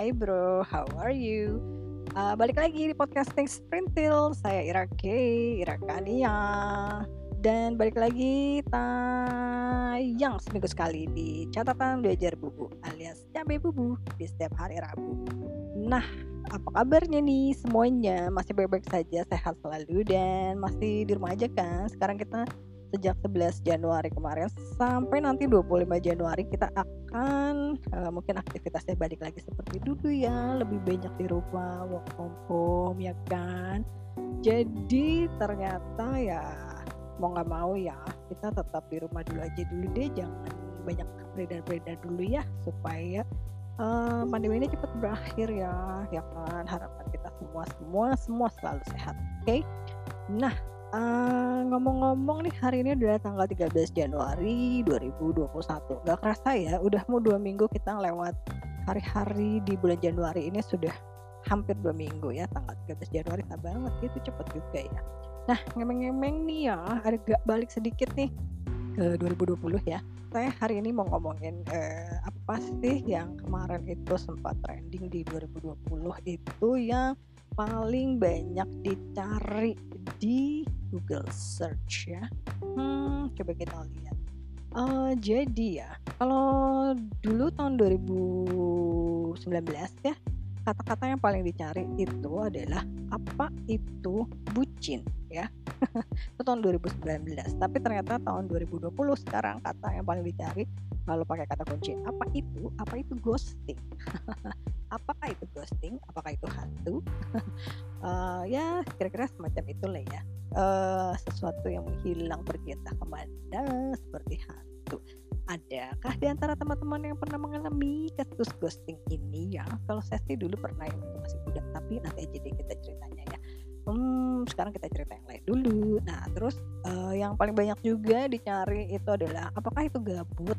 Hai bro, how are you? Uh, balik lagi di podcasting Sprintil, saya Ira K, Ira Kania Dan balik lagi tayang seminggu sekali di catatan belajar bubu alias cabai bubu di setiap hari Rabu Nah, apa kabarnya nih semuanya? Masih baik-baik saja, sehat selalu dan masih di rumah aja kan? Sekarang kita sejak 11 Januari kemarin sampai nanti 25 Januari kita akan uh, mungkin aktivitasnya balik lagi seperti dulu ya lebih banyak di rumah work from home ya kan jadi ternyata ya mau nggak mau ya kita tetap di rumah dulu aja dulu deh jangan banyak beredar-beredar dulu ya supaya uh, pandemi ini cepat berakhir ya ya kan harapan kita semua semua semua selalu sehat oke okay? nah Uh, ngomong-ngomong nih hari ini udah tanggal 13 Januari 2021 Gak kerasa ya udah mau dua minggu kita lewat hari-hari di bulan Januari ini sudah hampir dua minggu ya tanggal 13 Januari. Tak banget itu cepet juga ya. Nah ngemeng-ngemeng nih ya agak balik sedikit nih ke 2020 ya. Saya hari ini mau ngomongin eh, apa sih yang kemarin itu sempat trending di 2020 itu yang paling banyak dicari di Google Search ya. Hmm, coba kita lihat. Uh, jadi ya, kalau dulu tahun 2019 ya, kata-kata yang paling dicari itu adalah apa itu bucin ya. itu tahun 2019. Tapi ternyata tahun 2020 sekarang kata yang paling dicari kalau pakai kata kunci apa itu? Apa itu ghosting? apakah itu ghosting? Apakah itu hantu? Uh, ya kira-kira semacam itulah ya. Uh, sesuatu yang menghilang pergi entah ke mana seperti hantu? Adakah di antara teman-teman yang pernah mengalami kasus ghosting ini? Ya kalau saya sih dulu pernah yang masih muda tapi nanti aja deh kita ceritanya ya. Hmm, sekarang kita cerita yang lain dulu. Nah terus uh, yang paling banyak juga dicari itu adalah apakah itu gabut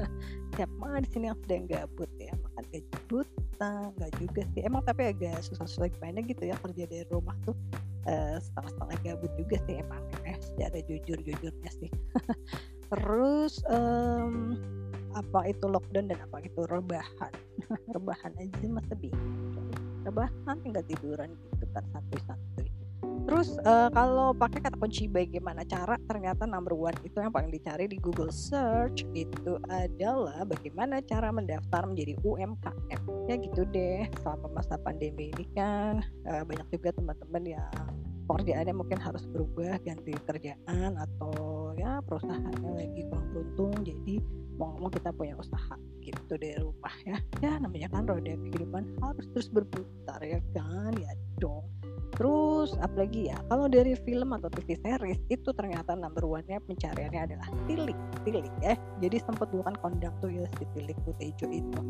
siapa di sini yang sedang gabut ya makan gaji buta nggak juga sih. Emang tapi agak susah-susah gimana gitu ya kerja dari rumah tuh uh, setengah-setengah gabut juga sih emang ya secara jujur-jujurnya sih. Terus um, apa itu lockdown dan apa itu rebahan? Rebahan aja masa bingung. Rebahan tinggal tiduran gitu kan santuy-santuy Terus uh, kalau pakai kata kunci bagaimana cara ternyata number one itu yang paling dicari di Google Search itu adalah bagaimana cara mendaftar menjadi UMKM ya gitu deh selama masa pandemi ini kan. Uh, banyak juga teman-teman yang pekerjaannya mungkin harus berubah ganti kerjaan atau ya perusahaannya lagi kurang beruntung jadi mau ngomong kita punya usaha gitu dari rumah ya. Ya namanya kan roda kehidupan harus terus berputar ya kan ya dong Terus apalagi ya, kalau dari film atau TV series itu ternyata number one-nya pencariannya adalah tilik, tilik ya. Jadi sempat dulu kan kondang tuh ya si tilik putih hijau itu.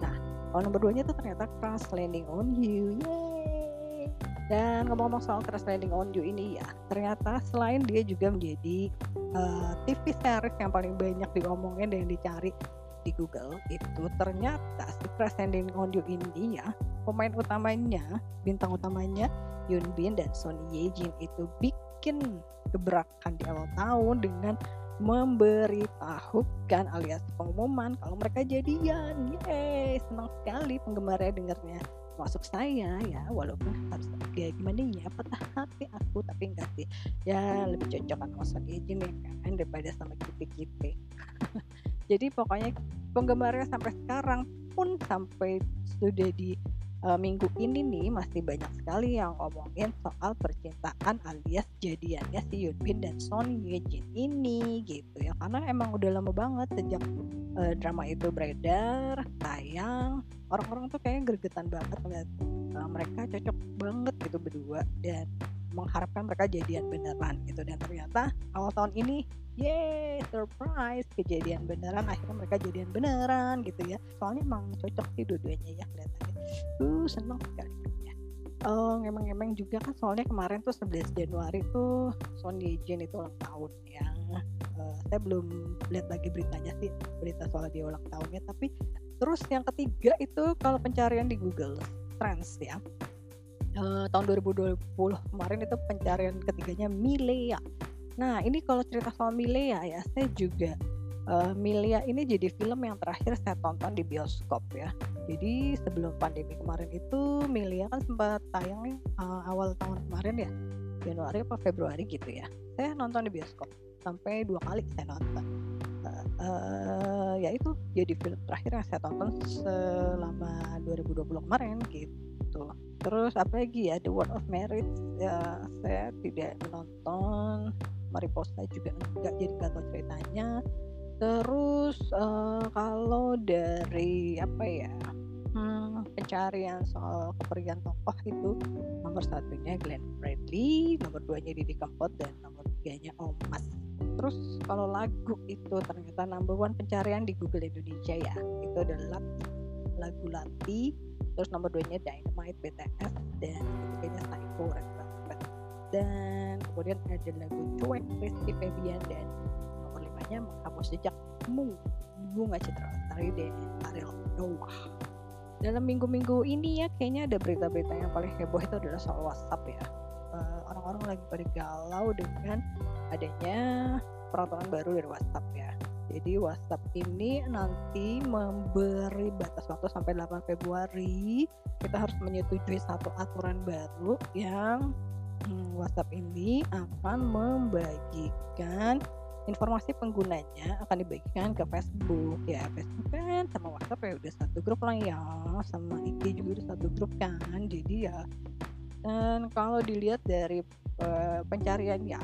Nah, kalau nomor dua-nya tuh ternyata Crash Landing on You. Yeay. Dan ngomong-ngomong soal Crash Landing on You ini ya, ternyata selain dia juga menjadi uh, eh, TV series yang paling banyak diomongin dan dicari di Google itu ternyata si Crash Landing on You ini ya pemain utamanya bintang utamanya Yoon Bin dan Son Ye Jin itu bikin gebrakan di awal tahun dengan memberitahukan alias pengumuman kalau mereka jadian. Yeay, senang sekali penggemarnya dengarnya. Masuk saya ya, walaupun harus kayak gimana ya, patah hati aku tapi enggak sih. Ya lebih cocok sama Son Ye Jin ya kan daripada sama kita-kita. Jadi pokoknya penggemarnya sampai sekarang pun sampai sudah di uh, minggu ini nih masih banyak sekali yang ngomongin soal percintaan alias jadiannya si Yunbin dan Son Ye Jin ini gitu ya. Karena emang udah lama banget sejak uh, drama itu beredar tayang orang-orang tuh kayaknya gregetan banget ngeliat uh, mereka cocok banget gitu berdua. Dan mengharapkan mereka jadian beneran gitu. Dan ternyata awal tahun ini yeay surprise kejadian beneran akhirnya mereka jadian beneran gitu ya. Soalnya emang cocok sih dua-duanya ya kelihatannya. Uh seneng sekali ya. Oh, emang-emang juga kan soalnya kemarin tuh 11 Januari tuh Son Ye Jin itu ulang tahun ya. Uh, saya belum lihat lagi beritanya sih berita soal dia ulang tahunnya. Tapi terus yang ketiga itu kalau pencarian di Google Trends ya uh, tahun 2020 kemarin itu pencarian ketiganya Milea. Nah ini kalau cerita soal Milea ya saya juga uh, Milea ini jadi film yang terakhir saya tonton di bioskop ya Jadi sebelum pandemi kemarin itu Milia kan sempat tayang uh, awal tahun kemarin ya, Januari apa Februari gitu ya. Saya nonton di bioskop sampai dua kali saya nonton. Uh, ya itu jadi film terakhir yang saya tonton selama 2020 kemarin gitu. Terus apa lagi ya? The World of Merit ya saya tidak menonton Mariposa juga enggak jadi nggak ceritanya. Terus uh, kalau dari apa ya hmm, pencarian soal kepergian tokoh itu nomor satunya Glenn Bradley nomor duanya Didi Kempot dan nomor tiganya Omas terus kalau lagu itu ternyata number one pencarian di Google Indonesia ya. Itu adalah lagu Lati terus nomor duanya Dynamite BTS dan ketiganya Psycho Red Velvet. Dan kemudian ada lagu Cuek Rizky Febian dan namanya menghapus jejakmu bunga citra lestari dan Ariel Noah. Dalam minggu-minggu ini ya kayaknya ada berita-berita yang paling heboh itu adalah soal WhatsApp ya. Uh, orang-orang lagi pada galau dengan adanya peraturan baru dari WhatsApp ya jadi WhatsApp ini nanti memberi batas waktu sampai 8 Februari. Kita harus menyetujui satu aturan baru yang hmm, WhatsApp ini akan membagikan informasi penggunanya akan dibagikan ke Facebook. Ya Facebook kan sama WhatsApp ya udah satu grup lah ya sama IG juga udah satu grup kan. Jadi ya dan kalau dilihat dari uh, pencarian ya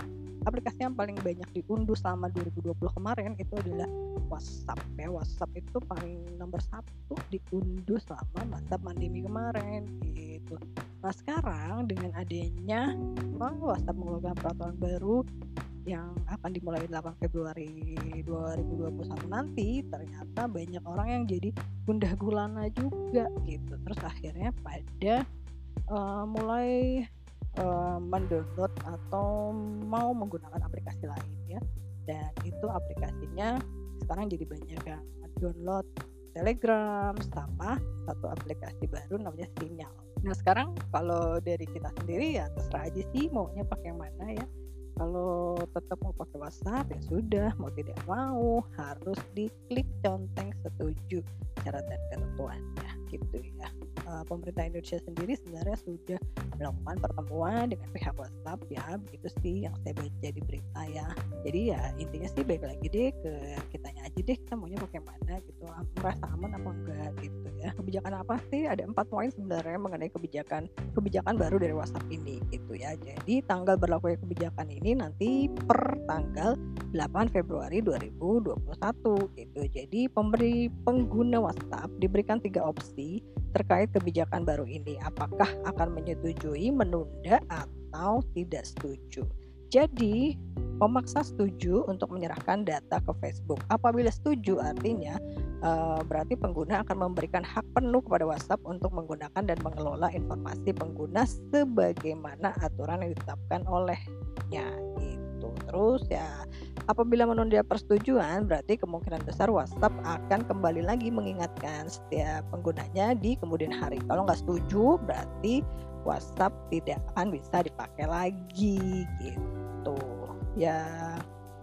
aplikasi yang paling banyak diunduh selama 2020 kemarin itu adalah WhatsApp ya. WhatsApp itu paling nomor satu diunduh selama masa pandemi kemarin gitu. Nah sekarang dengan adanya WhatsApp mengeluarkan peraturan baru yang akan dimulai 8 Februari 2021 nanti ternyata banyak orang yang jadi gundah gulana juga gitu. Terus akhirnya pada uh, mulai uh, mendownload atau mau menggunakan aplikasi lain ya. Dan itu aplikasinya sekarang jadi banyak yang download Telegram sama satu aplikasi baru namanya Sinyal. Nah sekarang kalau dari kita sendiri ya terserah aja sih maunya pakai yang mana ya. Kalau tetap mau pakai WhatsApp ya sudah. Mau tidak mau harus diklik conteng setuju. Syarat dan ketentuannya gitu ya uh, pemerintah Indonesia sendiri sebenarnya sudah melakukan pertemuan dengan pihak WhatsApp ya begitu sih yang saya baca di berita ya. Jadi ya intinya sih baik lagi deh ke kitanya aja deh kita maunya pakai mana gitu merasa aman apa enggak gitu ya. Kebijakan apa sih? Ada empat poin sebenarnya mengenai kebijakan kebijakan baru dari WhatsApp ini gitu ya. Jadi tanggal berlaku kebijakan ini nanti per tanggal 8 Februari 2021 gitu. Jadi pemberi pengguna WhatsApp diberikan tiga opsi terkait kebijakan baru ini. Apakah akan menyetujui, menunda, atau tidak setuju? Jadi, memaksa setuju untuk menyerahkan data ke Facebook. Apabila setuju, artinya uh, berarti pengguna akan memberikan hak penuh kepada WhatsApp untuk menggunakan dan mengelola informasi pengguna sebagaimana aturan yang ditetapkan olehnya. Itu terus ya Apabila menunda persetujuan, berarti kemungkinan besar WhatsApp akan kembali lagi mengingatkan setiap penggunanya di kemudian hari. Kalau nggak setuju, berarti WhatsApp tidak akan bisa dipakai lagi gitu. Ya,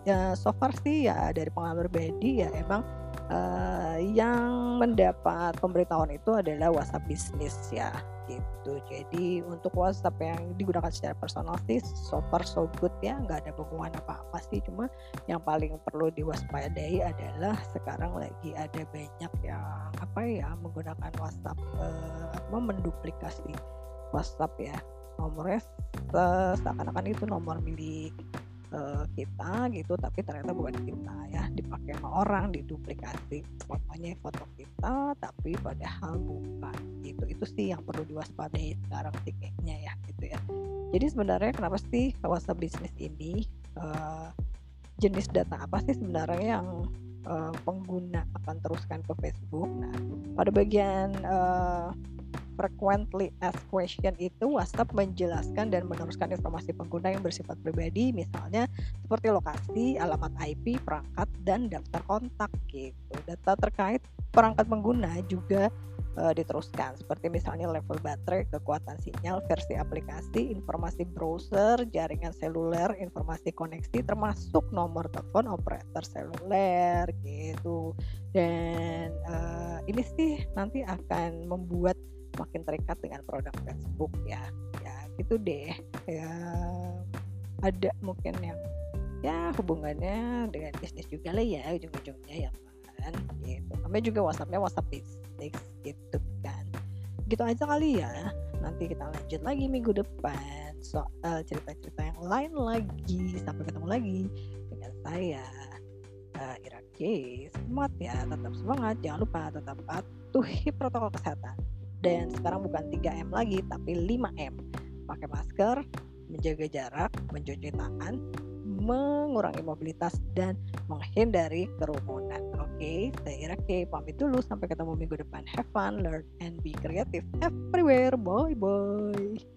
ya so far sih ya dari pengalaman pribadi ya emang uh, yang mendapat pemberitahuan itu adalah WhatsApp bisnis ya gitu. Jadi untuk WhatsApp yang digunakan secara personal sih so far so good ya. Nggak ada hubungan apa-apa sih. Cuma yang paling perlu diwaspadai adalah sekarang lagi ada banyak yang apa ya menggunakan WhatsApp eh, apa menduplikasi WhatsApp ya. Nomornya seakan-akan itu nomor milik uh, kita gitu tapi ternyata bukan kita ya. Dipakai sama orang diduplikasi. Fotonya foto kita tapi padahal bukan gitu itu sih yang perlu diwaspadai sekarang sih ya gitu ya jadi sebenarnya kenapa sih WhatsApp bisnis ini uh, jenis data apa sih sebenarnya yang uh, pengguna akan teruskan ke Facebook nah pada bagian uh, frequently asked question itu WhatsApp menjelaskan dan meneruskan informasi pengguna yang bersifat pribadi misalnya seperti lokasi, alamat IP, perangkat dan daftar kontak gitu. Data terkait perangkat pengguna juga uh, diteruskan seperti misalnya level baterai, kekuatan sinyal, versi aplikasi, informasi browser, jaringan seluler, informasi koneksi termasuk nomor telepon operator seluler gitu. Dan uh, ini sih nanti akan membuat makin terikat dengan produk Facebook ya. Ya gitu deh. Ya ada mungkin yang ya hubungannya dengan bisnis juga lah ya ujung-ujungnya ya kan gitu. Sampai juga WhatsAppnya WhatsApp bisnis gitu kan. Gitu aja kali ya. Nanti kita lanjut lagi minggu depan. Soal cerita-cerita yang lain lagi. Sampai ketemu lagi dengan saya. Uh, Ira K semangat ya tetap semangat. Jangan lupa tetap patuhi protokol kesehatan. Dan sekarang bukan 3M lagi tapi 5M pakai masker menjaga jarak mencuci tangan mengurangi mobilitas dan menghindari kerumunan. Oke, okay, saya Ira K. Pamit dulu sampai ketemu minggu depan. Have fun, learn, and be creative everywhere. Bye bye.